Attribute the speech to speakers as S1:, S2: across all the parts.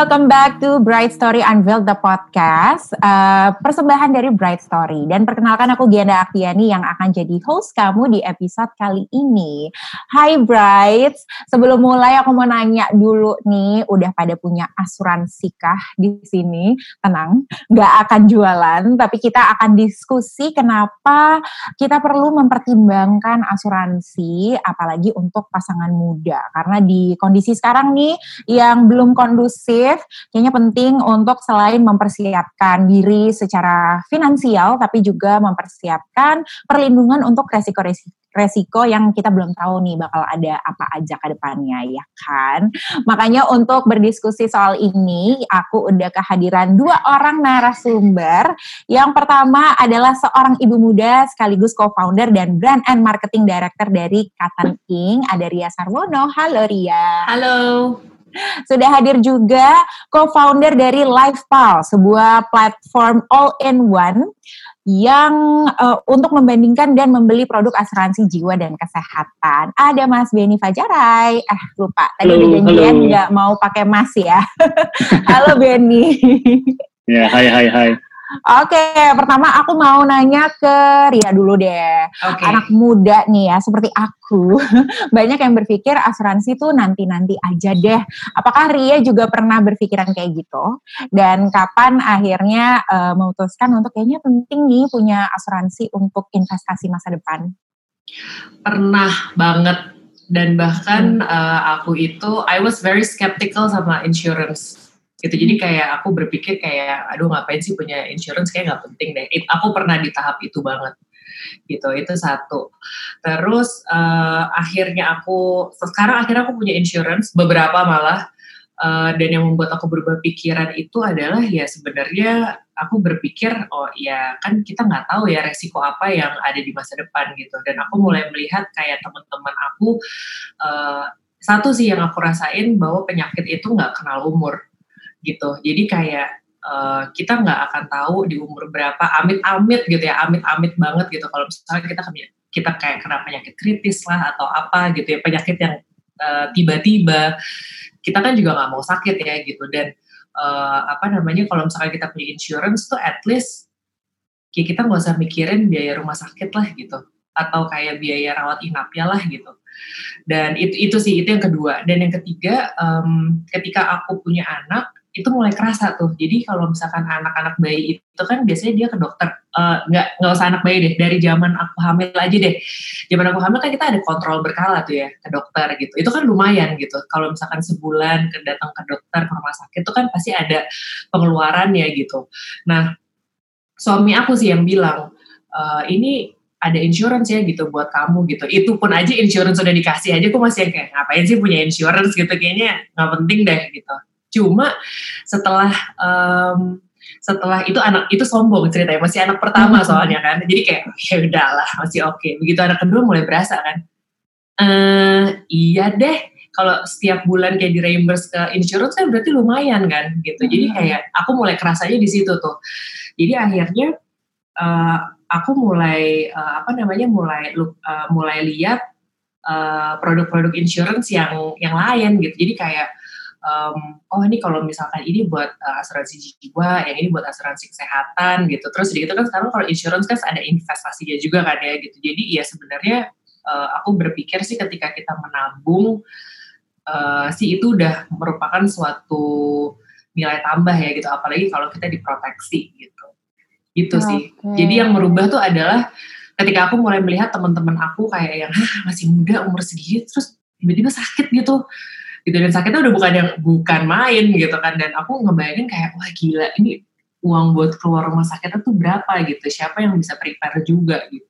S1: welcome back to Bright Story Unveiled the podcast, uh, persembahan dari Bright Story. Dan perkenalkan aku Gianda Aktiani yang akan jadi host kamu di episode kali ini. Hai Bright, sebelum mulai aku mau nanya dulu nih, udah pada punya asuransi kah di sini? Tenang, nggak akan jualan, tapi kita akan diskusi kenapa kita perlu mempertimbangkan asuransi, apalagi untuk pasangan muda. Karena di kondisi sekarang nih, yang belum kondusif, kayaknya penting untuk selain mempersiapkan diri secara finansial, tapi juga mempersiapkan perlindungan untuk resiko-resiko resiko yang kita belum tahu nih bakal ada apa aja ke depannya ya kan. Makanya untuk berdiskusi soal ini aku udah kehadiran dua orang narasumber. Yang pertama adalah seorang ibu muda sekaligus co-founder dan brand and marketing director dari Katan King, ada Ria Sarwono. Halo Ria.
S2: Halo.
S1: Sudah hadir juga co-founder dari LifePal, sebuah platform all-in-one yang uh, untuk membandingkan dan membeli produk asuransi jiwa dan kesehatan. Ada Mas Beni Fajarai. Eh lupa, tadi udah janjian nggak mau pakai Mas ya. halo Beni.
S3: Ya, hai hai hai.
S1: Oke, pertama aku mau nanya ke Ria dulu deh. Okay. Anak muda nih ya, seperti aku, banyak yang berpikir asuransi tuh nanti-nanti aja deh. Apakah Ria juga pernah berpikiran kayak gitu? Dan kapan akhirnya uh, memutuskan untuk kayaknya penting nih punya asuransi untuk investasi masa depan?
S2: Pernah banget. Dan bahkan hmm. uh, aku itu, I was very skeptical sama insurance gitu. Jadi kayak aku berpikir kayak aduh ngapain sih punya insurance? Kayak nggak penting deh. It, aku pernah di tahap itu banget. Gitu itu satu. Terus uh, akhirnya aku sekarang akhirnya aku punya insurance beberapa malah. Uh, dan yang membuat aku berubah pikiran itu adalah ya sebenarnya aku berpikir oh ya kan kita nggak tahu ya resiko apa yang ada di masa depan gitu. Dan aku mulai melihat kayak teman-teman aku uh, satu sih yang aku rasain bahwa penyakit itu nggak kenal umur gitu. Jadi kayak uh, kita nggak akan tahu di umur berapa amit-amit gitu ya, amit-amit banget gitu. Kalau misalnya kita kita kayak kena penyakit kritis lah atau apa gitu ya, penyakit yang uh, tiba-tiba kita kan juga nggak mau sakit ya gitu. Dan uh, apa namanya kalau misalnya kita punya insurance tuh at least ya kita nggak usah mikirin biaya rumah sakit lah gitu. Atau kayak biaya rawat inapnya lah gitu. Dan itu itu sih itu yang kedua. Dan yang ketiga um, ketika aku punya anak itu mulai kerasa tuh. Jadi kalau misalkan anak-anak bayi itu kan biasanya dia ke dokter. Uh, nggak nggak usah anak bayi deh. Dari zaman aku hamil aja deh. Zaman aku hamil kan kita ada kontrol berkala tuh ya ke dokter gitu. Itu kan lumayan gitu. Kalau misalkan sebulan datang ke dokter ke rumah sakit itu kan pasti ada pengeluarannya gitu. Nah suami aku sih yang bilang uh, ini ada insurance ya gitu buat kamu gitu. Itu pun aja insurance sudah dikasih aja, aku masih kayak ngapain sih punya insurance gitu kayaknya nggak penting deh gitu. Cuma setelah um, setelah itu anak itu sombong ceritanya masih anak pertama soalnya kan. Jadi kayak ya udahlah masih oke. Okay. begitu anak kedua mulai berasa kan. Eh iya deh kalau setiap bulan kayak di reimburse ke insurance kan berarti lumayan kan gitu. Jadi kayak aku mulai kerasanya di situ tuh. Jadi akhirnya uh, aku mulai uh, apa namanya mulai uh, mulai lihat produk-produk uh, insurance yang yang lain gitu. Jadi kayak um, oh ini kalau misalkan ini buat uh, asuransi jiwa, yang ini buat asuransi kesehatan gitu. Terus gitu kan sekarang kalau insurance kan ada investasinya juga kan ya gitu. Jadi ya sebenarnya uh, aku berpikir sih ketika kita menabung uh, sih itu udah merupakan suatu nilai tambah ya gitu. Apalagi kalau kita diproteksi gitu. Gitu okay. sih. Jadi yang merubah tuh adalah ketika aku mulai melihat teman-teman aku kayak yang masih muda umur segini terus tiba-tiba sakit gitu gitu. Dan sakitnya udah bukan yang bukan main gitu kan. Dan aku ngebayangin kayak wah gila ini uang buat keluar rumah sakitnya tuh berapa gitu. Siapa yang bisa prepare juga gitu.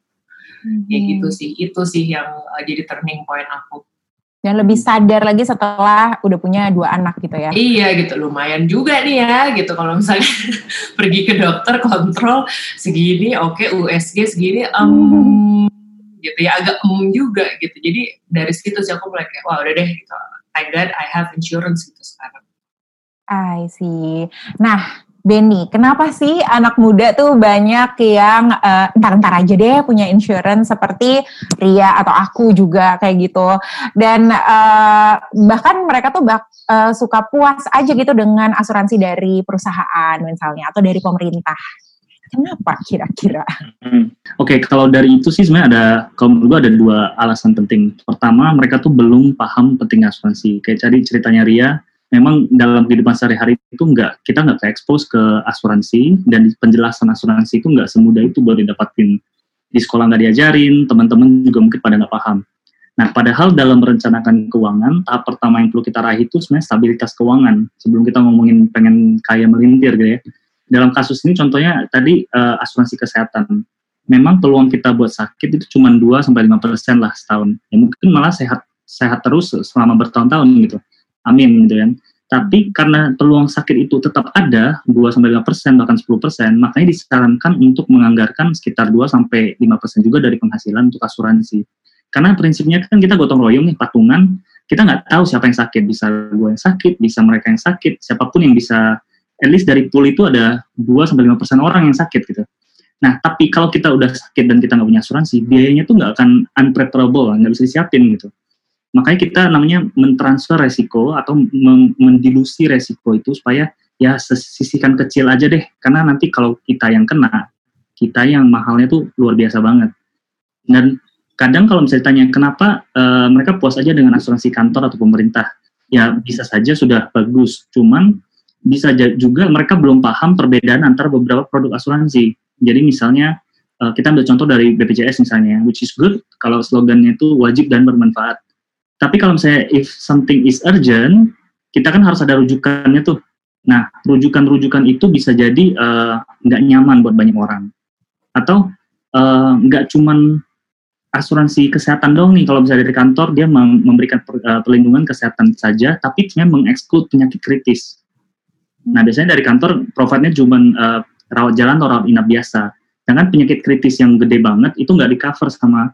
S2: Hmm. ya gitu sih. Itu sih yang uh, jadi turning point aku.
S1: Dan lebih sadar lagi setelah udah punya dua anak gitu ya.
S2: Iya gitu. Lumayan juga nih ya gitu. Kalau misalnya pergi ke dokter kontrol segini oke okay, USG segini um, hmm. gitu ya. Agak um juga gitu. Jadi dari situ sih aku mulai kayak wah udah deh gitu thank God I have insurance gitu sekarang.
S1: I see. Nah, Benny, kenapa sih anak muda tuh banyak yang uh, entar-entar aja deh punya insurance seperti Ria atau aku juga kayak gitu. Dan uh, bahkan mereka tuh bak, uh, suka puas aja gitu dengan asuransi dari perusahaan misalnya atau dari pemerintah. Kenapa kira-kira?
S3: Hmm. Oke, okay, kalau dari itu sih sebenarnya ada, kalau menurut gue ada dua alasan penting. Pertama, mereka tuh belum paham penting asuransi. Kayak tadi ceritanya Ria, memang dalam kehidupan sehari-hari itu enggak kita nggak expose ke asuransi dan penjelasan asuransi itu nggak semudah itu baru didapatin di sekolah nggak diajarin teman-teman juga mungkin pada nggak paham nah padahal dalam merencanakan keuangan tahap pertama yang perlu kita raih itu sebenarnya stabilitas keuangan sebelum kita ngomongin pengen kaya melintir gitu ya dalam kasus ini contohnya tadi uh, asuransi kesehatan. Memang peluang kita buat sakit itu cuma 2 sampai lima persen lah setahun. Ya mungkin malah sehat sehat terus selama bertahun-tahun gitu. Amin gitu kan. Tapi karena peluang sakit itu tetap ada 2 sampai 5 persen bahkan 10 persen, makanya disarankan untuk menganggarkan sekitar 2 sampai 5 persen juga dari penghasilan untuk asuransi. Karena prinsipnya kan kita gotong royong nih patungan, kita nggak tahu siapa yang sakit, bisa gue yang sakit, bisa mereka yang sakit, siapa pun yang bisa, at least dari pool itu ada 2 sampai 5 persen orang yang sakit gitu. Nah, tapi kalau kita udah sakit dan kita nggak punya asuransi, biayanya tuh nggak akan unpreparable, nggak bisa disiapin gitu. Makanya kita namanya mentransfer resiko atau mendilusi resiko itu supaya ya sisihkan kecil aja deh. Karena nanti kalau kita yang kena, kita yang mahalnya tuh luar biasa banget. Dan kadang kalau misalnya ditanya kenapa uh, mereka puas aja dengan asuransi kantor atau pemerintah, ya bisa saja sudah bagus. Cuman bisa juga mereka belum paham perbedaan antara beberapa produk asuransi. Jadi misalnya uh, kita ambil contoh dari BPJS misalnya, which is good kalau slogannya itu wajib dan bermanfaat. Tapi kalau misalnya if something is urgent, kita kan harus ada rujukannya tuh. Nah, rujukan-rujukan itu bisa jadi eh, nggak uh, nyaman buat banyak orang. Atau uh, nggak cuman asuransi kesehatan dong nih, kalau bisa dari kantor dia memberikan per, uh, perlindungan kesehatan saja, tapi sebenarnya mengeksklud penyakit kritis. Nah, biasanya dari kantor profitnya cuma uh, rawat jalan atau rawat inap biasa. Sedangkan penyakit kritis yang gede banget itu nggak di cover sama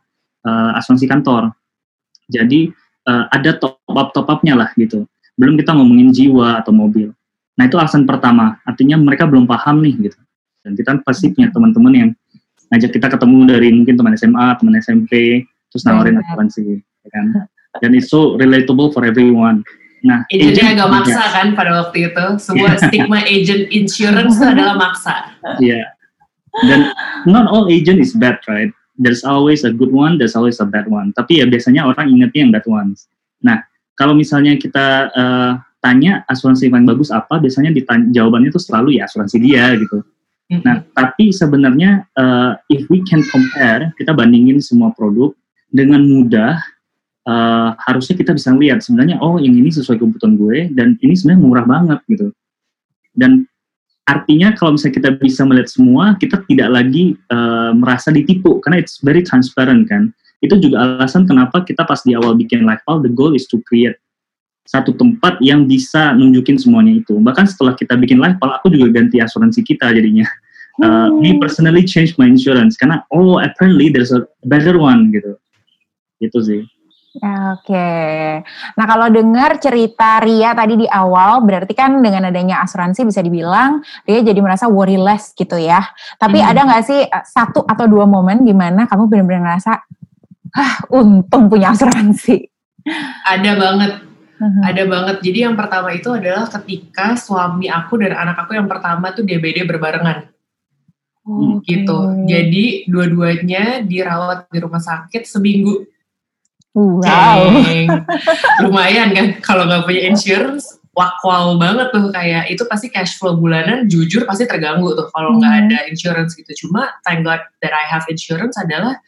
S3: uh, asuransi kantor. Jadi uh, ada top up top upnya lah gitu. Belum kita ngomongin jiwa atau mobil. Nah itu alasan pertama. Artinya mereka belum paham nih gitu. Dan kita pasti punya teman-teman yang ngajak kita ketemu dari mungkin teman SMA, teman SMP, terus nawarin asuransi, ya kan? Dan itu so relatable for everyone.
S2: Nah, agent agak maksa kan pada waktu itu. Semua stigma agent insurance itu adalah maksa.
S3: Iya. Yeah. Dan not all agent is bad, right? there's always a good one, there's always a bad one. Tapi ya biasanya orang ingetnya yang bad ones. Nah, kalau misalnya kita uh, tanya asuransi yang bagus apa, biasanya ditanya, jawabannya itu selalu ya asuransi dia gitu. Mm-hmm. Nah, tapi sebenarnya uh, if we can compare, kita bandingin semua produk dengan mudah, uh, harusnya kita bisa lihat sebenarnya oh yang ini sesuai kebutuhan gue dan ini sebenarnya murah banget gitu. Dan artinya kalau misalnya kita bisa melihat semua, kita tidak lagi uh, merasa ditipu karena it's very transparent kan. Itu juga alasan kenapa kita pas di awal bikin Lifepal, the goal is to create satu tempat yang bisa nunjukin semuanya itu. Bahkan setelah kita bikin Lifepal, aku juga ganti asuransi kita jadinya. Uh. Me personally change my insurance karena oh apparently there's a better one gitu. Itu sih.
S1: Oke. Nah kalau dengar cerita Ria tadi di awal, berarti kan dengan adanya asuransi bisa dibilang Ria jadi merasa worry less gitu ya. Tapi hmm. ada nggak sih eh, satu atau dua momen di mana kamu benar-benar ngerasa, ah untung punya asuransi?
S2: Ada banget. Uh-huh. Ada banget. Jadi yang pertama itu adalah ketika suami aku dan anak aku yang pertama tuh DBD berbarengan. Okay. Gitu. Jadi dua-duanya dirawat di rumah sakit seminggu
S1: Wow.
S2: Lumayan kan kalau nggak punya insurance, wow banget tuh kayak itu pasti cash flow bulanan jujur pasti terganggu tuh kalau nggak hmm. ada insurance gitu. Cuma thank God that I have insurance adalah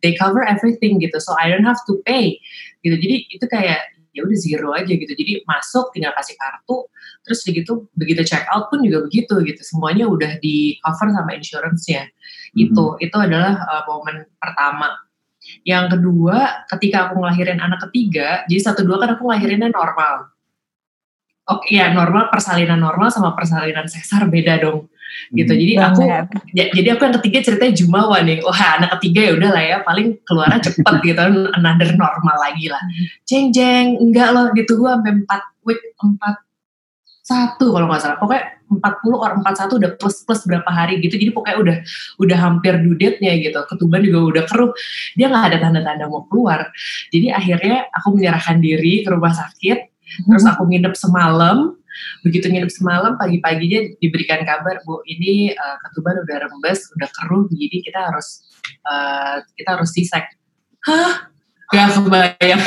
S2: they cover everything gitu, so I don't have to pay gitu. Jadi itu kayak ya udah zero aja gitu. Jadi masuk tinggal kasih kartu, terus begitu begitu check out pun juga begitu gitu. Semuanya udah di cover sama insurance-nya. Itu itu adalah uh, momen pertama yang kedua, ketika aku ngelahirin anak ketiga, jadi satu dua kan aku ngelahirinnya normal. Oke, ya normal persalinan normal sama persalinan sesar beda dong. Gitu. Jadi hmm, aku ya, jadi aku yang ketiga ceritanya Jumawa nih. Wah, anak ketiga ya udah lah ya, paling keluarnya cepet gitu, another normal lagi lah. Jeng jeng, enggak loh, ditunggu sampai empat week, empat satu kalau nggak salah. Pokoknya 40 or 41 udah plus plus berapa hari gitu. Jadi pokoknya udah udah hampir due date-nya gitu. Ketuban juga udah keruh. Dia nggak ada tanda-tanda mau keluar. Jadi akhirnya aku menyerahkan diri ke rumah sakit. Terus aku nginep semalam. Begitu nginep semalam pagi-paginya diberikan kabar bu ini uh, ketuban udah rembes udah keruh jadi kita harus uh, kita harus sisek. Hah? Gak kebayang.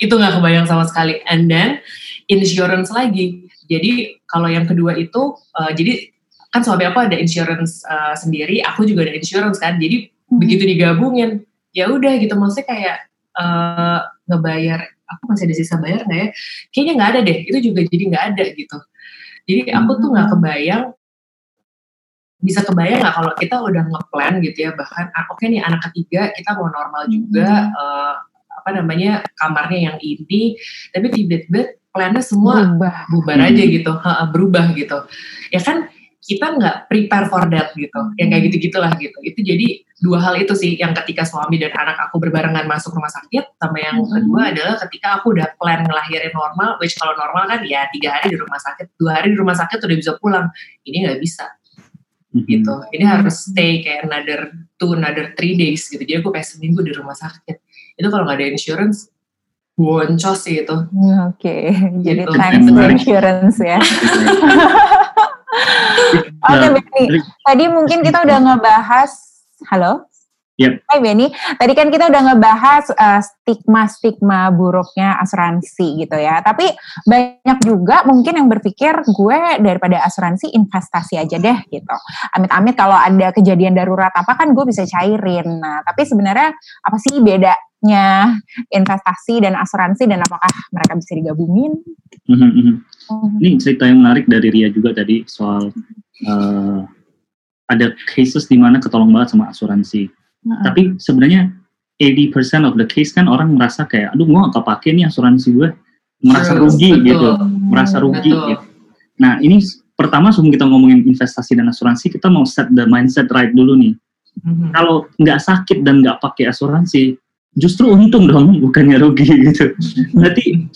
S2: Itu nggak kebayang sama sekali. And then insurance lagi jadi kalau yang kedua itu, uh, jadi kan suami aku ada insurance uh, sendiri, aku juga ada insurance kan. Jadi hmm. begitu digabungin, ya udah gitu. Maksudnya kayak uh, ngebayar, aku masih ada sisa bayar nggak ya? Kayaknya nggak ada deh. Itu juga jadi nggak ada gitu. Jadi aku tuh nggak hmm. kebayang bisa kebayang nggak kalau kita udah ngeplan gitu ya bahkan ah, oke okay nih anak ketiga kita mau normal juga hmm. uh, apa namanya kamarnya yang ini tapi tiba-tiba plannya semua berubah, bubar hmm. aja gitu, ha, berubah gitu. Ya kan kita nggak prepare for that gitu, yang kayak gitu gitulah gitu. Itu jadi dua hal itu sih yang ketika suami dan anak aku berbarengan masuk rumah sakit, sama yang hmm. kedua adalah ketika aku udah plan ngelahirin normal, which kalau normal kan ya tiga hari di rumah sakit, dua hari di rumah sakit udah bisa pulang. Ini nggak bisa hmm. gitu. Ini harus stay kayak another two, another three days gitu. Jadi aku kayak seminggu di rumah sakit. Itu kalau nggak ada insurance, boncos sih itu.
S1: Oke, okay. jadi gitu. thanks to insurance ya. Oke okay, Benny, tadi mungkin kita udah ngebahas, halo?
S3: Yep.
S1: Hai Benny, tadi kan kita udah ngebahas uh, stigma-stigma buruknya asuransi gitu ya. Tapi banyak juga mungkin yang berpikir gue daripada asuransi investasi aja deh gitu. Amit-amit kalau ada kejadian darurat apa kan gue bisa cairin. Nah, tapi sebenarnya apa sih bedanya investasi dan asuransi dan apakah mereka bisa digabungin?
S3: Mm-hmm. Mm-hmm. Ini cerita yang menarik dari Ria juga tadi soal uh, ada cases di mana ketolong banget sama asuransi hmm Tapi sebenarnya 80% of the case kan orang merasa kayak, aduh gue gak kepake nih asuransi gue, merasa rugi betul. gitu, merasa rugi betul. gitu. Nah ini pertama sebelum kita ngomongin investasi dan asuransi, kita mau set the mindset right dulu nih. Mm-hmm. Kalau nggak sakit dan nggak pakai asuransi, justru untung dong, bukannya rugi gitu. Berarti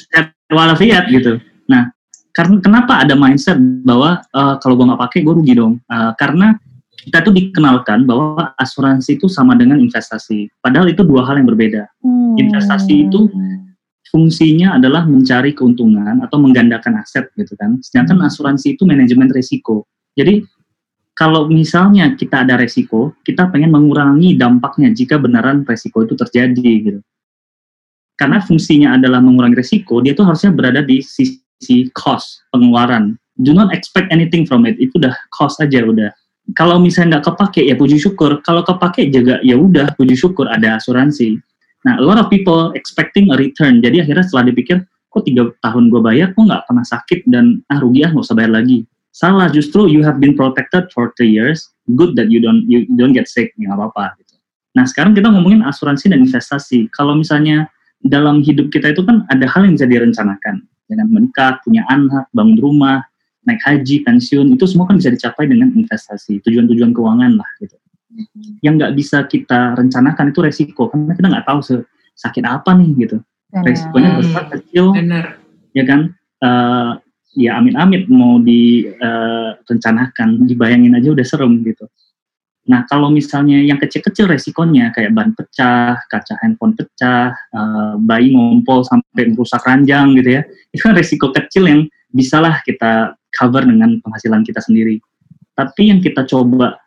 S3: walafiat gitu. Nah, karena kenapa ada mindset bahwa uh, kalau gue nggak pakai gue rugi dong? Uh, karena kita tuh dikenalkan bahwa asuransi itu sama dengan investasi. Padahal itu dua hal yang berbeda. Hmm. Investasi itu fungsinya adalah mencari keuntungan atau menggandakan aset gitu kan. Sedangkan hmm. asuransi itu manajemen risiko. Jadi kalau misalnya kita ada resiko, kita pengen mengurangi dampaknya jika benaran resiko itu terjadi gitu. Karena fungsinya adalah mengurangi resiko, dia tuh harusnya berada di sisi cost pengeluaran. Do not expect anything from it. Itu udah cost aja udah kalau misalnya nggak kepake ya puji syukur. Kalau kepake juga ya udah puji syukur ada asuransi. Nah a lot of people expecting a return. Jadi akhirnya setelah dipikir kok tiga tahun gue bayar kok nggak pernah sakit dan ah rugi ah nggak usah bayar lagi. Salah justru you have been protected for three years. Good that you don't you don't get sick ya nggak apa-apa gitu. Nah sekarang kita ngomongin asuransi dan investasi. Kalau misalnya dalam hidup kita itu kan ada hal yang bisa direncanakan. Dengan menikah punya anak bangun rumah naik haji, pensiun, itu semua kan bisa dicapai dengan investasi, tujuan-tujuan keuangan lah gitu. Mm-hmm. Yang nggak bisa kita rencanakan itu resiko, karena kita nggak tahu sakit apa nih gitu. Benar. Resikonya besar, kecil, Benar. ya kan? Uh, ya amit-amit mau direncanakan, uh, dibayangin aja udah serem gitu. Nah kalau misalnya yang kecil-kecil resikonya kayak ban pecah, kaca handphone pecah, uh, bayi ngompol sampai merusak ranjang gitu ya, itu kan resiko kecil yang bisalah kita cover dengan penghasilan kita sendiri. Tapi yang kita coba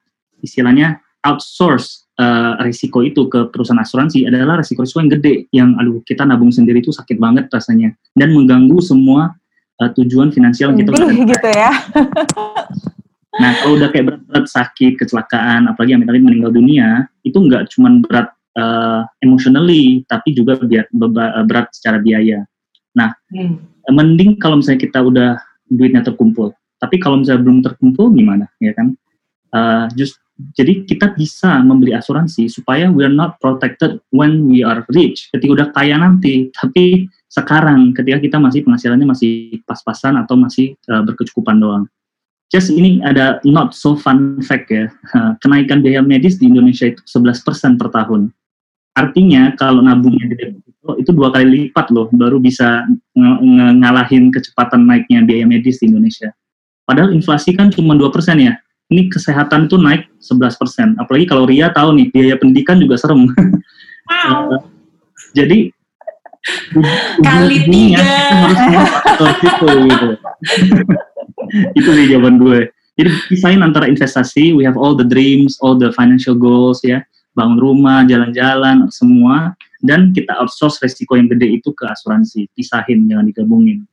S3: istilahnya outsource uh, risiko itu ke perusahaan asuransi adalah risiko-risiko yang gede yang aduh kita nabung sendiri itu sakit banget rasanya dan mengganggu semua uh, tujuan finansial yang kita
S1: gitu ya.
S3: nah kalau udah kayak berat-berat sakit kecelakaan apalagi yang amit meninggal dunia itu nggak cuma berat uh, emotionally tapi juga berat secara biaya. Nah hmm. mending kalau misalnya kita udah duitnya terkumpul. Tapi kalau misalnya belum terkumpul gimana, ya kan? Uh, just jadi kita bisa membeli asuransi supaya we are not protected when we are rich. Ketika udah kaya nanti, tapi sekarang ketika kita masih penghasilannya masih pas-pasan atau masih uh, berkecukupan doang. Just ini ada not so fun fact ya. kenaikan biaya medis di Indonesia itu 11% per tahun. Artinya kalau nabungnya di depo itu itu dua kali lipat loh baru bisa ng- ng- ngalahin kecepatan naiknya biaya medis di Indonesia. Padahal inflasi kan cuma dua persen ya. Ini kesehatan tuh naik 11%. Apalagi kalau Ria tahu nih, biaya pendidikan juga serem.
S2: Wow.
S3: Jadi
S2: Kali tiga.
S3: harus situ gitu. itu sih jawaban gue. Jadi pisahin antara investasi, we have all the dreams, all the financial goals ya, bangun rumah, jalan-jalan, semua, dan kita outsource resiko yang gede itu ke asuransi. Pisahin, jangan digabungin.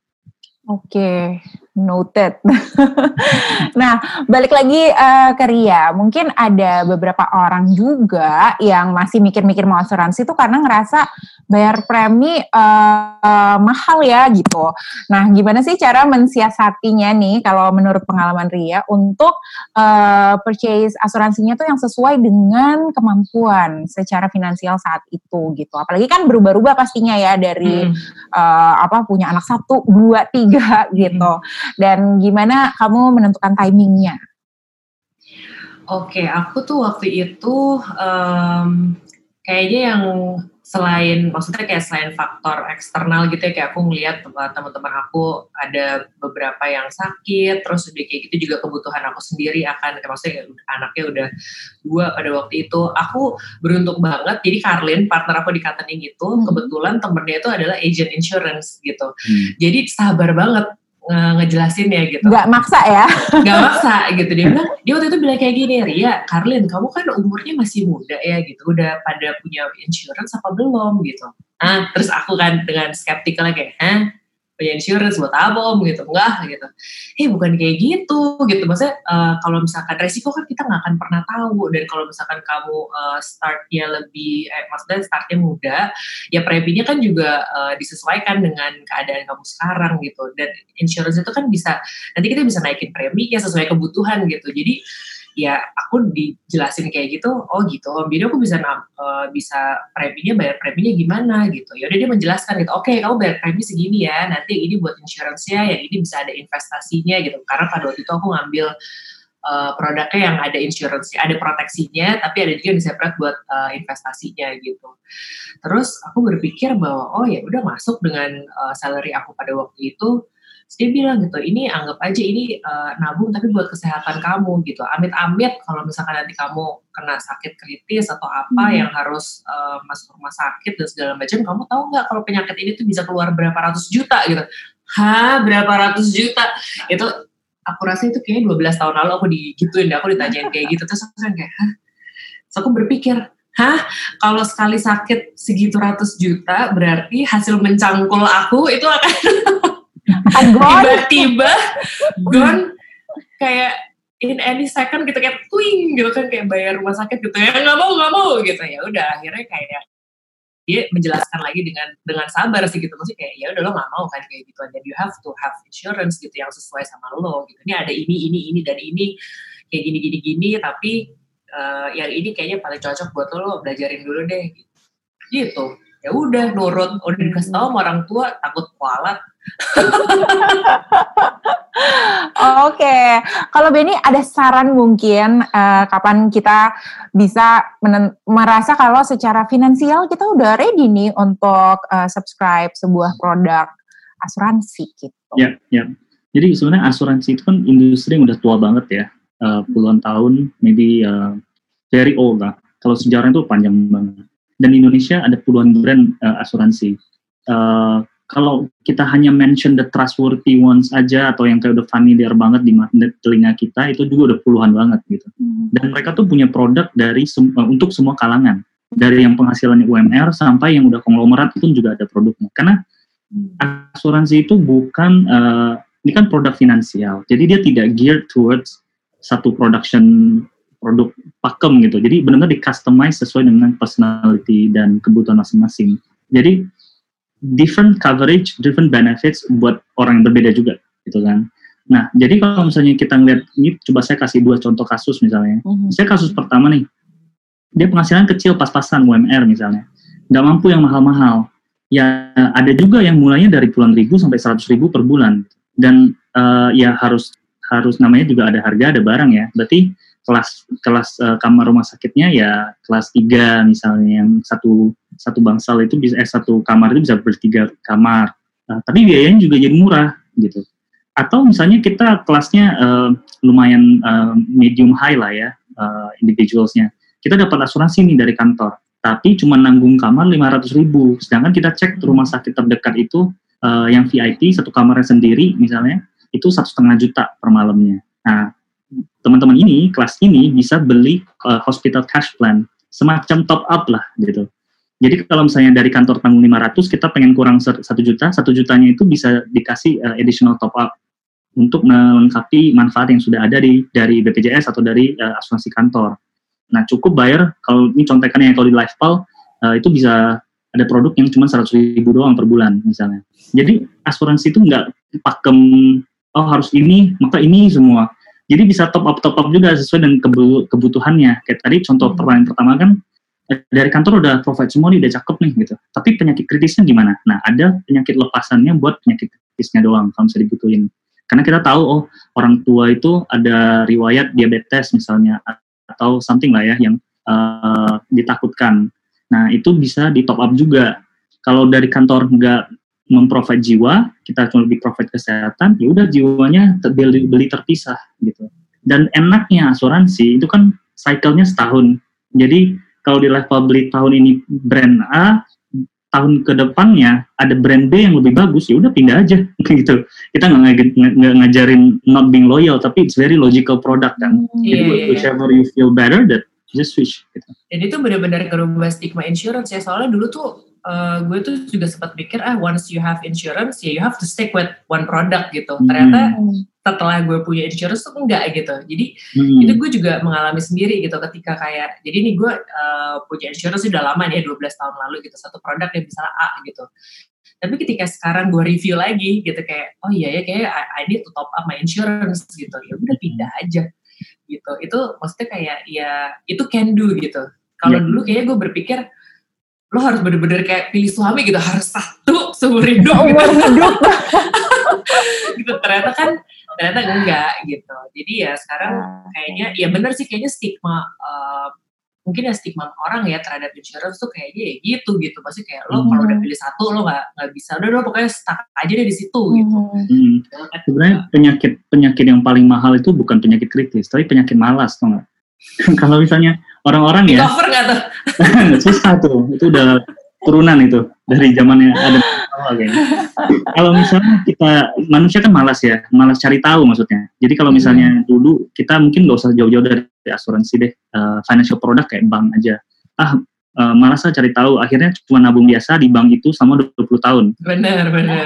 S1: Oke, noted. nah, balik lagi eh, ke Ria. Mungkin ada beberapa orang juga yang masih mikir-mikir mau asuransi itu karena ngerasa bayar premi eh, mahal ya gitu. Nah, gimana sih cara mensiasatinya nih kalau menurut pengalaman Ria untuk eh, purchase asuransinya tuh yang sesuai dengan kemampuan secara finansial saat itu gitu. Apalagi kan berubah-ubah pastinya ya dari
S2: Hmm.
S1: eh, apa punya anak satu, dua, tiga gitu. Dan gimana kamu menentukan timingnya?
S2: Oke, aku tuh waktu itu em, kayaknya yang selain maksudnya kayak selain faktor eksternal gitu ya kayak aku ngelihat uh, teman-teman aku ada beberapa yang sakit terus udah kayak gitu juga kebutuhan aku sendiri akan kayak maksudnya anaknya udah dua pada waktu itu aku beruntung banget jadi Karlin partner aku di Katening itu
S1: Hmm.
S2: kebetulan temennya itu adalah agent insurance gitu
S3: Hmm.
S2: jadi sabar banget nge- ngejelasin ya gitu.
S1: Nggak maksa ya?
S2: gak maksa gitu. Dia bilang dia waktu itu bilang kayak gini Ria Karlin kamu kan umurnya masih muda ya gitu. Udah pada punya insurance apa belum? Gitu. Ah terus aku kan dengan skeptical kayak hah punya insurance buat om gitu. Enggak gitu. Eh bukan kayak gitu gitu. Maksudnya eh, kalau misalkan resiko kan kita nggak akan pernah tahu. Dan kalau misalkan kamu eh, startnya lebih eh, maksudnya startnya muda ya preminya kan juga eh, disesuaikan dengan keadaan kamu sekarang gitu. Dan insurance itu kan bisa nanti kita bisa naikin premi ya sesuai kebutuhan gitu. Jadi ya aku dijelasin kayak gitu oh gitu om jadi aku bisa eh, bisa preminya bayar preminya gimana gitu. Ya udah dia menjelaskan gitu oke kamu bayar premi segini ya nanti ini buat insurance-nya yang ini bisa ada investasinya gitu. Karena pada waktu itu aku ngambil eh, produknya yang ada insurance ada proteksinya tapi ada juga yang separate buat eh, investasinya gitu. Terus aku berpikir bahwa oh ya udah masuk dengan eh, salary aku pada waktu itu dia bilang gitu, ini anggap aja ini eh, nabung tapi buat kesehatan kamu gitu. Amit-amit kalau misalkan nanti kamu kena sakit kritis atau apa
S1: Hmm.
S2: yang harus eh, masuk rumah sakit dan segala macam, kamu tahu nggak kalau penyakit ini tuh bisa keluar berapa ratus juta gitu. Hah, berapa ratus juta? Itu aku rasa itu kayaknya 12 tahun lalu aku digituin, aku ditanyain kayak gitu. Terus aku kan kayak, hah? Terus aku berpikir, hah? Kalau sekali sakit segitu ratus juta, berarti hasil mencangkul aku itu akan? Tiba-tiba gone kayak in any second gitu kayak twing gitu kan kayak bayar rumah sakit gitu ya. Nggak mau nggak mau gitu. Ya udah akhirnya kayak dia menjelaskan lagi dengan dengan sabar sih gitu. Maksudnya kayak ya udah lo nggak mau kan kayak gitu. Dan you have to have insurance gitu yang sesuai sama lo gitu. Ini ada ini ini ini dan ini kayak gini gini gini. Tapi eh, yang ini kayaknya paling cocok buat lo lo belajarin dulu deh. Gitu, ya udah nurut. Udah dikasih tahu sama orang tua takut kualat
S1: Oke, kalau Benny ada saran mungkin eh, kapan kita bisa merasa kalau secara finansial kita udah ready nih untuk eh, subscribe sebuah produk asuransi gitu.
S3: Ya, ya. Jadi sebenarnya asuransi itu kan industri yang udah tua banget ya, uh, puluhan tahun, maybe uh, very old lah. Kalau sejarahnya itu panjang banget. Dan Indonesia ada puluhan brand uh, asuransi. Uh, kalau kita hanya mention the trustworthy ones aja atau yang kayak udah familiar banget di, telinga kita itu juga udah puluhan banget gitu. Dan mereka tuh punya produk dari sem- uh, untuk semua kalangan. Dari yang penghasilannya UMR sampai yang udah konglomerat pun juga ada produknya. Karena asuransi itu bukan eh, ini kan produk finansial, jadi dia tidak geared towards satu production produk pakem gitu. Jadi benar-benar di customize sesuai dengan personality dan kebutuhan masing-masing. Jadi different coverage, different benefits buat orang yang berbeda juga, gitu kan. Nah, jadi kalau misalnya kita ngeliat ini, coba saya kasih dua contoh kasus misalnya.
S1: Mhm.
S3: Saya kasus pertama nih, dia penghasilan kecil pas-pasan UMR misalnya, nggak mampu yang mahal-mahal. Ya ada juga yang mulainya dari puluhan ribu sampai seratus ribu per bulan, dan eh, ya harus harus namanya juga ada harga, ada barang ya. Berarti kelas kelas eh, kamar rumah sakitnya ya kelas 3 misalnya yang satu satu bangsal itu bisa eh satu kamar itu bisa bertiga kamar. Nah, tapi biayanya juga jadi murah gitu. Atau misalnya kita kelasnya uh, lumayan uh, medium high lah ya uh, individualsnya. Kita dapat asuransi nih dari kantor, tapi cuma nanggung kamar 500 ribu. Sedangkan kita cek rumah sakit terdekat itu uh, yang VIP satu kamarnya sendiri misalnya itu satu setengah juta per malamnya. Nah teman-teman ini kelas ini bisa beli uh, hospital cash plan semacam top up lah gitu. Jadi kalau misalnya dari kantor tanggung 500 kita pengen kurang satu juta, satu jutanya itu bisa dikasih uh, additional top up untuk melengkapi manfaat yang sudah ada di dari BPJS atau dari uh, asuransi kantor. Nah cukup bayar kalau ini contekannya kalau di LifePal uh, itu bisa ada produk yang cuma 100 ribu doang per bulan misalnya. Jadi asuransi itu nggak pakem oh harus ini maka ini semua. Jadi bisa top up top up juga sesuai dengan kebutuhannya. Kayak tadi contoh hmm. pertanyaan pertama kan dari kantor udah provide semua nih, udah cakep nih gitu. Tapi penyakit kritisnya gimana? Nah, ada penyakit lepasannya buat penyakit kritisnya doang kalau bisa dibutuhin. Karena kita tahu oh orang tua itu ada riwayat diabetes misalnya atau something lah ya yang uh, ditakutkan. Nah, itu bisa di top up juga. Kalau dari kantor nggak memprovide jiwa, kita cuma lebih provide kesehatan, ya udah jiwanya beli, beli terpisah gitu. Dan enaknya asuransi itu kan cycle-nya setahun. Jadi kalau di level beli tahun ini brand A, tahun ke depannya ada brand B yang lebih bagus, ya udah pindah aja gitu. Kita nggak ngajarin not being loyal, tapi it's very logical product kan. Hmm. Jadi yeah, whichever you feel better, that just switch. Gitu.
S2: Jadi itu benar-benar kerubah stigma insurance ya. Soalnya dulu tuh uh, gue tuh juga sempat pikir ah once you have insurance ya you have to stick with one product gitu. Hmm. Setelah gue punya insurance tuh enggak gitu. Jadi hmm. itu gue juga mengalami sendiri gitu ketika kayak jadi nih gue uh, punya insurance sudah lama nih 12 tahun lalu gitu satu produk yang bisa A gitu. Tapi ketika sekarang gue review lagi gitu kayak oh iya ya kayak I, I need to top up my insurance gitu. Ya udah pindah aja gitu. Itu maksudnya kayak ya itu can do gitu. Kalau yeah. dulu kayaknya gue berpikir lo harus bener-bener kayak pilih suami gitu harus satu seumur hidup gitu. gitu. Ternyata kan ternyata enggak gitu jadi ya sekarang ah. kayaknya ya bener sih kayaknya stigma uh, mungkin ya stigma orang ya terhadap insurance tuh kayaknya ya gitu gitu pasti kayak lo hmm. kalau udah pilih satu lo nggak nggak bisa udah lo pokoknya stuck aja deh di situ gitu hmm.
S3: hmm. sebenarnya penyakit penyakit yang paling mahal itu bukan penyakit kritis tapi penyakit malas tuh nggak kalau misalnya orang-orang ya
S2: cover nggak tuh
S3: susah tuh itu udah turunan itu dari zamannya ada kalau misalnya kita manusia kan malas ya, malas cari tahu maksudnya. Jadi kalau misalnya hmm. dulu kita mungkin nggak usah jauh-jauh dari asuransi deh, uh, financial product kayak bank aja. Ah, uh, malas cari tahu. Akhirnya cuma nabung biasa di bank itu sama 20 tahun.
S2: Benar, benar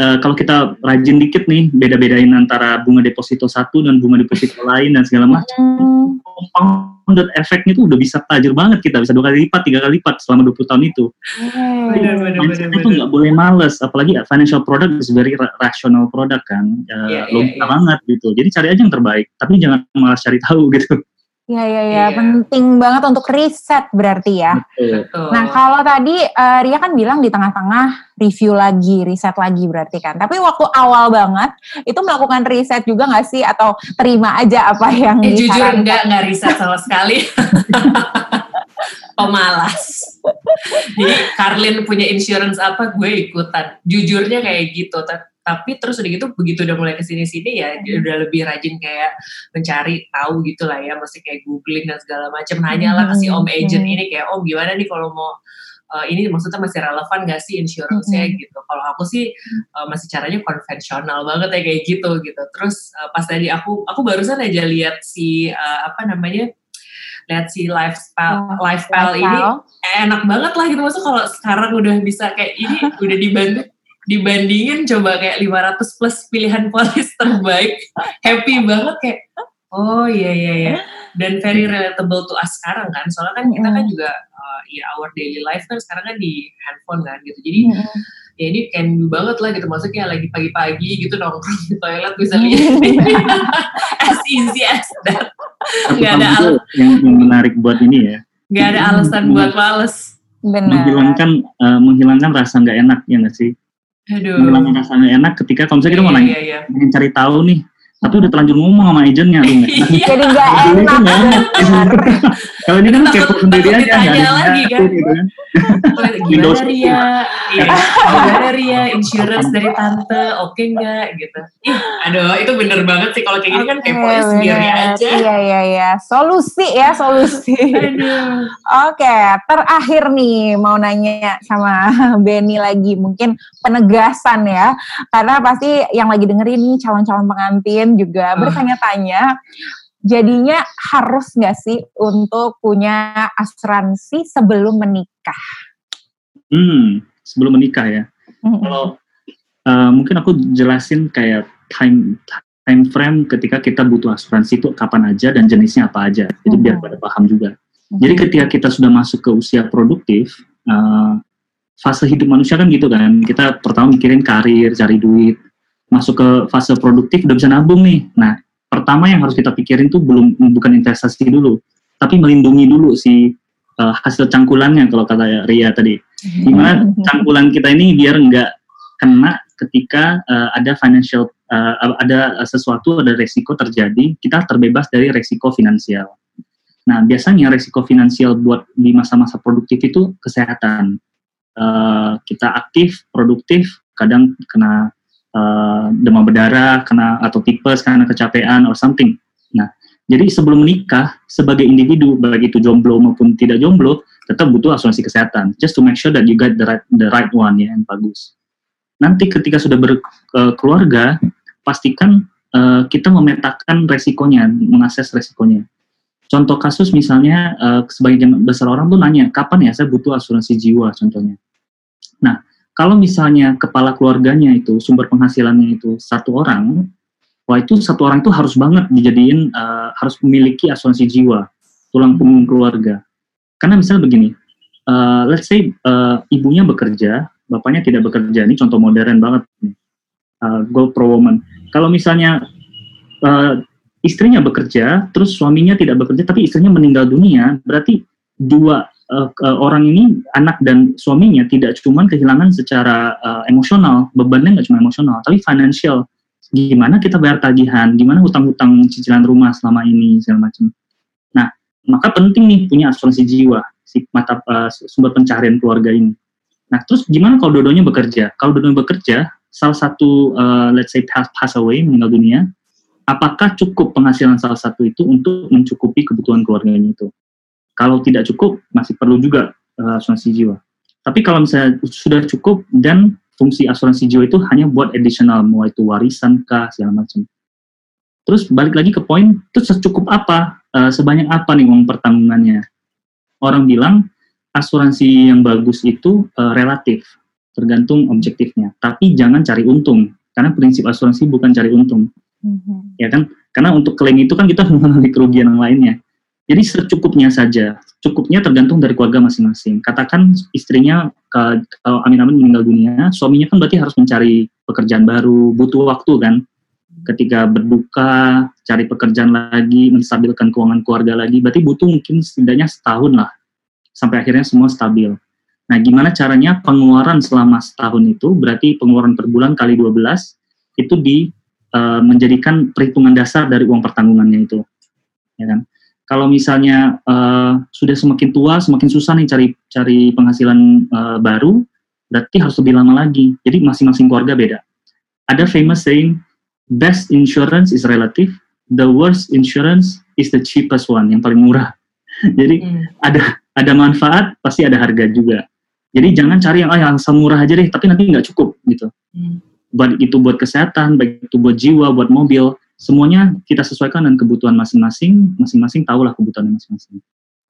S3: uh, kalau kita rajin dikit nih beda-bedain antara bunga deposito satu dan bunga deposito lain dan segala macam compounded efeknya itu udah bisa tajir banget kita bisa dua kali lipat tiga kali lipat selama 20 tahun itu. Mm. itu nggak boleh males apalagi financial product is very rational product kan. Uh, yeah, logika yeah, yeah. banget gitu. Jadi cari aja yang terbaik tapi jangan malas cari tahu gitu
S1: Iya iya iya, penting banget untuk riset berarti ya. Betul. Nah kalau tadi uh, Ria kan bilang di tengah-tengah review lagi, riset lagi berarti kan. Tapi waktu awal banget itu melakukan riset juga nggak sih atau terima aja apa yang
S2: eh, jujur enggak nggak riset sama sekali. Pemalas. Jadi Karlin punya insurance apa gue ikutan. Jujurnya kayak gitu tapi terus udah gitu begitu udah mulai ke sini sini ya dia udah lebih rajin kayak mencari tahu gitu lah ya masih kayak googling dan segala macam. Nanya lah kasih om agent ini kayak om gimana nih kalau mau uh, ini maksudnya masih relevan gak sih insurance-nya? Mm-hmm. gitu. Kalau aku sih uh, masih caranya konvensional banget ya kayak gitu gitu. Terus uh, pas tadi aku aku barusan aja lihat si uh, apa namanya lihat si lifestyle oh, lifestyle, ini enak banget lah gitu. Maksudnya kalau sekarang udah bisa kayak ini udah dibantu dibandingin coba kayak 500 plus pilihan polis terbaik happy banget kayak oh iya iya iya. Dan very relatable to us sekarang kan. Soalnya kan kita kan juga uh, ya our daily life kan sekarang kan di handphone kan gitu. Jadi ya ini can do banget lah gitu. Maksudnya lagi pagi-pagi gitu nongkrong di toilet bisa lihat as easy as that.
S3: Nggak ada alasan yang, yang menarik buat ini ya.
S2: Nggak ada alasan buat males.
S3: Benar. menghilangkan uh, menghilangkan rasa nggak enak ya nggak sih Aduh. Menghilangkan rasanya enak ketika kalau misalnya kita mau nanya, iya, iya. cari tahu nih, tapi udah terlanjur ngomong sama agentnya
S1: Jadi nggak enak.
S3: Kalau ini kan kepo sendiri aja
S2: ditanya lagi kan. Gitu kan. Gimana Ria? Iya. Gimana Ria? Insurance dari tante, oke okay nggak gitu? Ih, aduh, itu bener banget sih kalau kayak gini kan kepo ya sendiri aja.
S1: Iya iya iya, solusi ya solusi.
S2: Aduh.
S1: Oke, terakhir nih mau nanya sama Benny lagi mungkin penegasan ya, karena pasti yang lagi dengerin nih calon-calon pengantin juga uh. bertanya-tanya jadinya harus nggak sih untuk punya asuransi sebelum menikah?
S3: Hmm, sebelum menikah ya. Mm-hmm. Kalau uh, mungkin aku jelasin kayak time time frame ketika kita butuh asuransi itu kapan aja dan jenisnya apa aja. Jadi mm-hmm. biar pada paham juga. Mm-hmm. Jadi ketika kita sudah masuk ke usia produktif, uh, fase hidup manusia kan gitu kan. Kita pertama mikirin karir, cari duit. Masuk ke fase produktif udah bisa nabung nih. Nah, pertama yang harus kita pikirin tuh belum bukan investasi dulu, tapi melindungi dulu si uh, hasil cangkulannya kalau kata Ria tadi. Gimana cangkulan kita ini biar nggak kena ketika uh, ada financial uh, ada sesuatu ada resiko terjadi, kita terbebas dari resiko finansial. Nah, biasanya resiko finansial buat di masa-masa produktif itu kesehatan. Uh, kita aktif, produktif, kadang kena uh, demam berdarah, kena atau tipes karena kecapean or something. Nah, jadi sebelum menikah sebagai individu baik itu jomblo maupun tidak jomblo tetap butuh asuransi kesehatan just to make sure that you get the right the right one ya yang bagus. Nanti ketika sudah berkeluarga pastikan uh, kita memetakan resikonya, mengakses resikonya. Contoh kasus misalnya uh, sebagian besar orang tuh nanya kapan ya saya butuh asuransi jiwa contohnya. Nah, kalau misalnya kepala keluarganya itu sumber penghasilannya itu satu orang, wah itu satu orang itu harus banget dijadiin uh, harus memiliki asuransi jiwa, tulang punggung keluarga. Karena misalnya begini, uh, let's say uh, ibunya bekerja, bapaknya tidak bekerja. Ini contoh modern banget nih. Uh, goal pro woman. Kalau misalnya uh, istrinya bekerja, terus suaminya tidak bekerja, tapi istrinya meninggal dunia, berarti dua uh, orang ini anak dan suaminya tidak cuma kehilangan secara uh, emosional bebannya nggak cuma emosional tapi financial. Gimana kita bayar tagihan gimana hutang-hutang cicilan rumah selama ini segala macam. Nah maka penting nih punya asuransi jiwa si mata uh, sumber pencaharian keluarga ini. Nah terus gimana kalau dodonya bekerja? Kalau dodonya bekerja salah satu uh, let's say pass, pass away meninggal dunia apakah cukup penghasilan salah satu itu untuk mencukupi kebutuhan keluarganya itu kalau tidak cukup, masih perlu juga uh, asuransi jiwa. Tapi kalau misalnya sudah cukup dan fungsi asuransi jiwa itu hanya buat additional, mau itu warisan kah, segala macam. Terus balik lagi ke poin, itu secukup apa, uh, sebanyak apa nih uang pertanggungannya. Orang bilang asuransi yang bagus itu uh, relatif, tergantung objektifnya. Tapi jangan cari untung, karena prinsip asuransi bukan cari untung. Mm-hmm. Ya kan? Karena untuk klaim itu kan kita mengalami kerugian yang lainnya. Jadi secukupnya saja, cukupnya tergantung dari keluarga masing-masing. Katakan istrinya kalau amin-amin meninggal dunia, suaminya kan berarti harus mencari pekerjaan baru, butuh waktu kan. Ketika berduka, cari pekerjaan lagi, menstabilkan keuangan keluarga lagi, berarti butuh mungkin setidaknya setahun lah, sampai akhirnya semua stabil. Nah, gimana caranya pengeluaran selama setahun itu, berarti pengeluaran per bulan kali 12, itu di uh, menjadikan perhitungan dasar dari uang pertanggungannya itu. Ya kan? Kalau misalnya uh, sudah semakin tua, semakin susah nih cari cari penghasilan uh, baru, berarti harus lebih lama lagi. Jadi masing-masing keluarga beda. Ada famous saying, best insurance is relative, the worst insurance is the cheapest one, yang paling murah. Jadi hmm. ada ada manfaat, pasti ada harga juga. Jadi jangan cari yang ah yang murah aja deh, tapi nanti nggak cukup gitu. Hmm. Baik itu buat kesehatan, baik itu buat jiwa, buat mobil, semuanya kita sesuaikan dengan kebutuhan masing-masing, masing-masing tahulah kebutuhan masing-masing.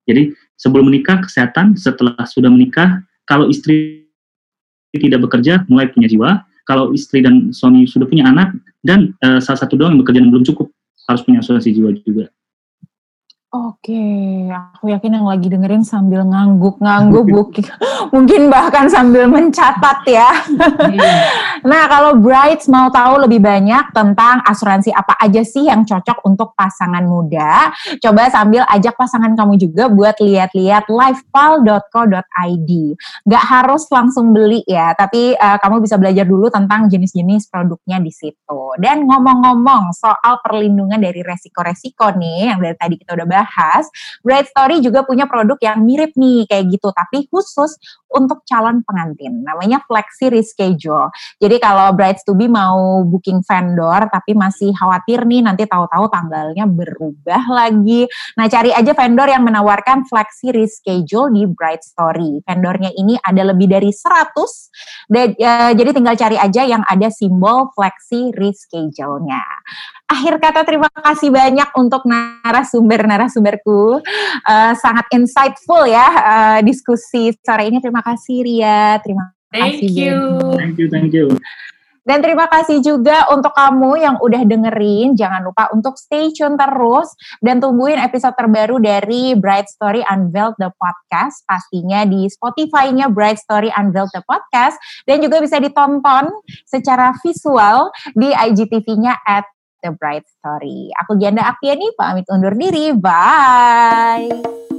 S3: Jadi sebelum menikah kesehatan, setelah sudah menikah, kalau istri tidak bekerja mulai punya jiwa, kalau istri dan suami sudah punya anak dan uh, salah satu doang yang bekerja dan belum cukup harus punya asuransi jiwa juga.
S1: Oke, aku yakin yang lagi dengerin sambil ngangguk-ngangguk, mungkin bahkan sambil mencatat ya. Iya. nah, kalau Bright mau tahu lebih banyak tentang asuransi apa aja sih yang cocok untuk pasangan muda, coba sambil ajak pasangan kamu juga buat lihat-lihat lifepal.co.id. Gak harus langsung beli ya, tapi uh, kamu bisa belajar dulu tentang jenis-jenis produknya di situ. Dan ngomong-ngomong soal perlindungan dari resiko-resiko nih, yang dari tadi kita udah bahas, bahas, Bright Story juga punya produk yang mirip nih kayak gitu, tapi khusus untuk calon pengantin. Namanya Flexi Reschedule. Jadi kalau Brides to be mau booking vendor tapi masih khawatir nih nanti tahu-tahu tanggalnya berubah lagi. Nah, cari aja vendor yang menawarkan Flexi Reschedule di Bright Story. Vendornya ini ada lebih dari 100 dan uh, jadi tinggal cari aja yang ada simbol Flexi Reschedule-nya akhir kata terima kasih banyak untuk narasumber-narasumberku. Uh, sangat insightful ya uh, diskusi sore ini. Terima kasih Ria, terima
S2: thank
S1: kasih.
S2: You.
S3: Thank you, thank you.
S1: Dan terima kasih juga untuk kamu yang udah dengerin. Jangan lupa untuk stay tune terus dan tungguin episode terbaru dari Bright Story Unveiled the Podcast. Pastinya di Spotify-nya Bright Story Unveiled the Podcast dan juga bisa ditonton secara visual di IGTV-nya at The Bright Story. Aku Gianda Aktiani, pamit undur diri. Bye.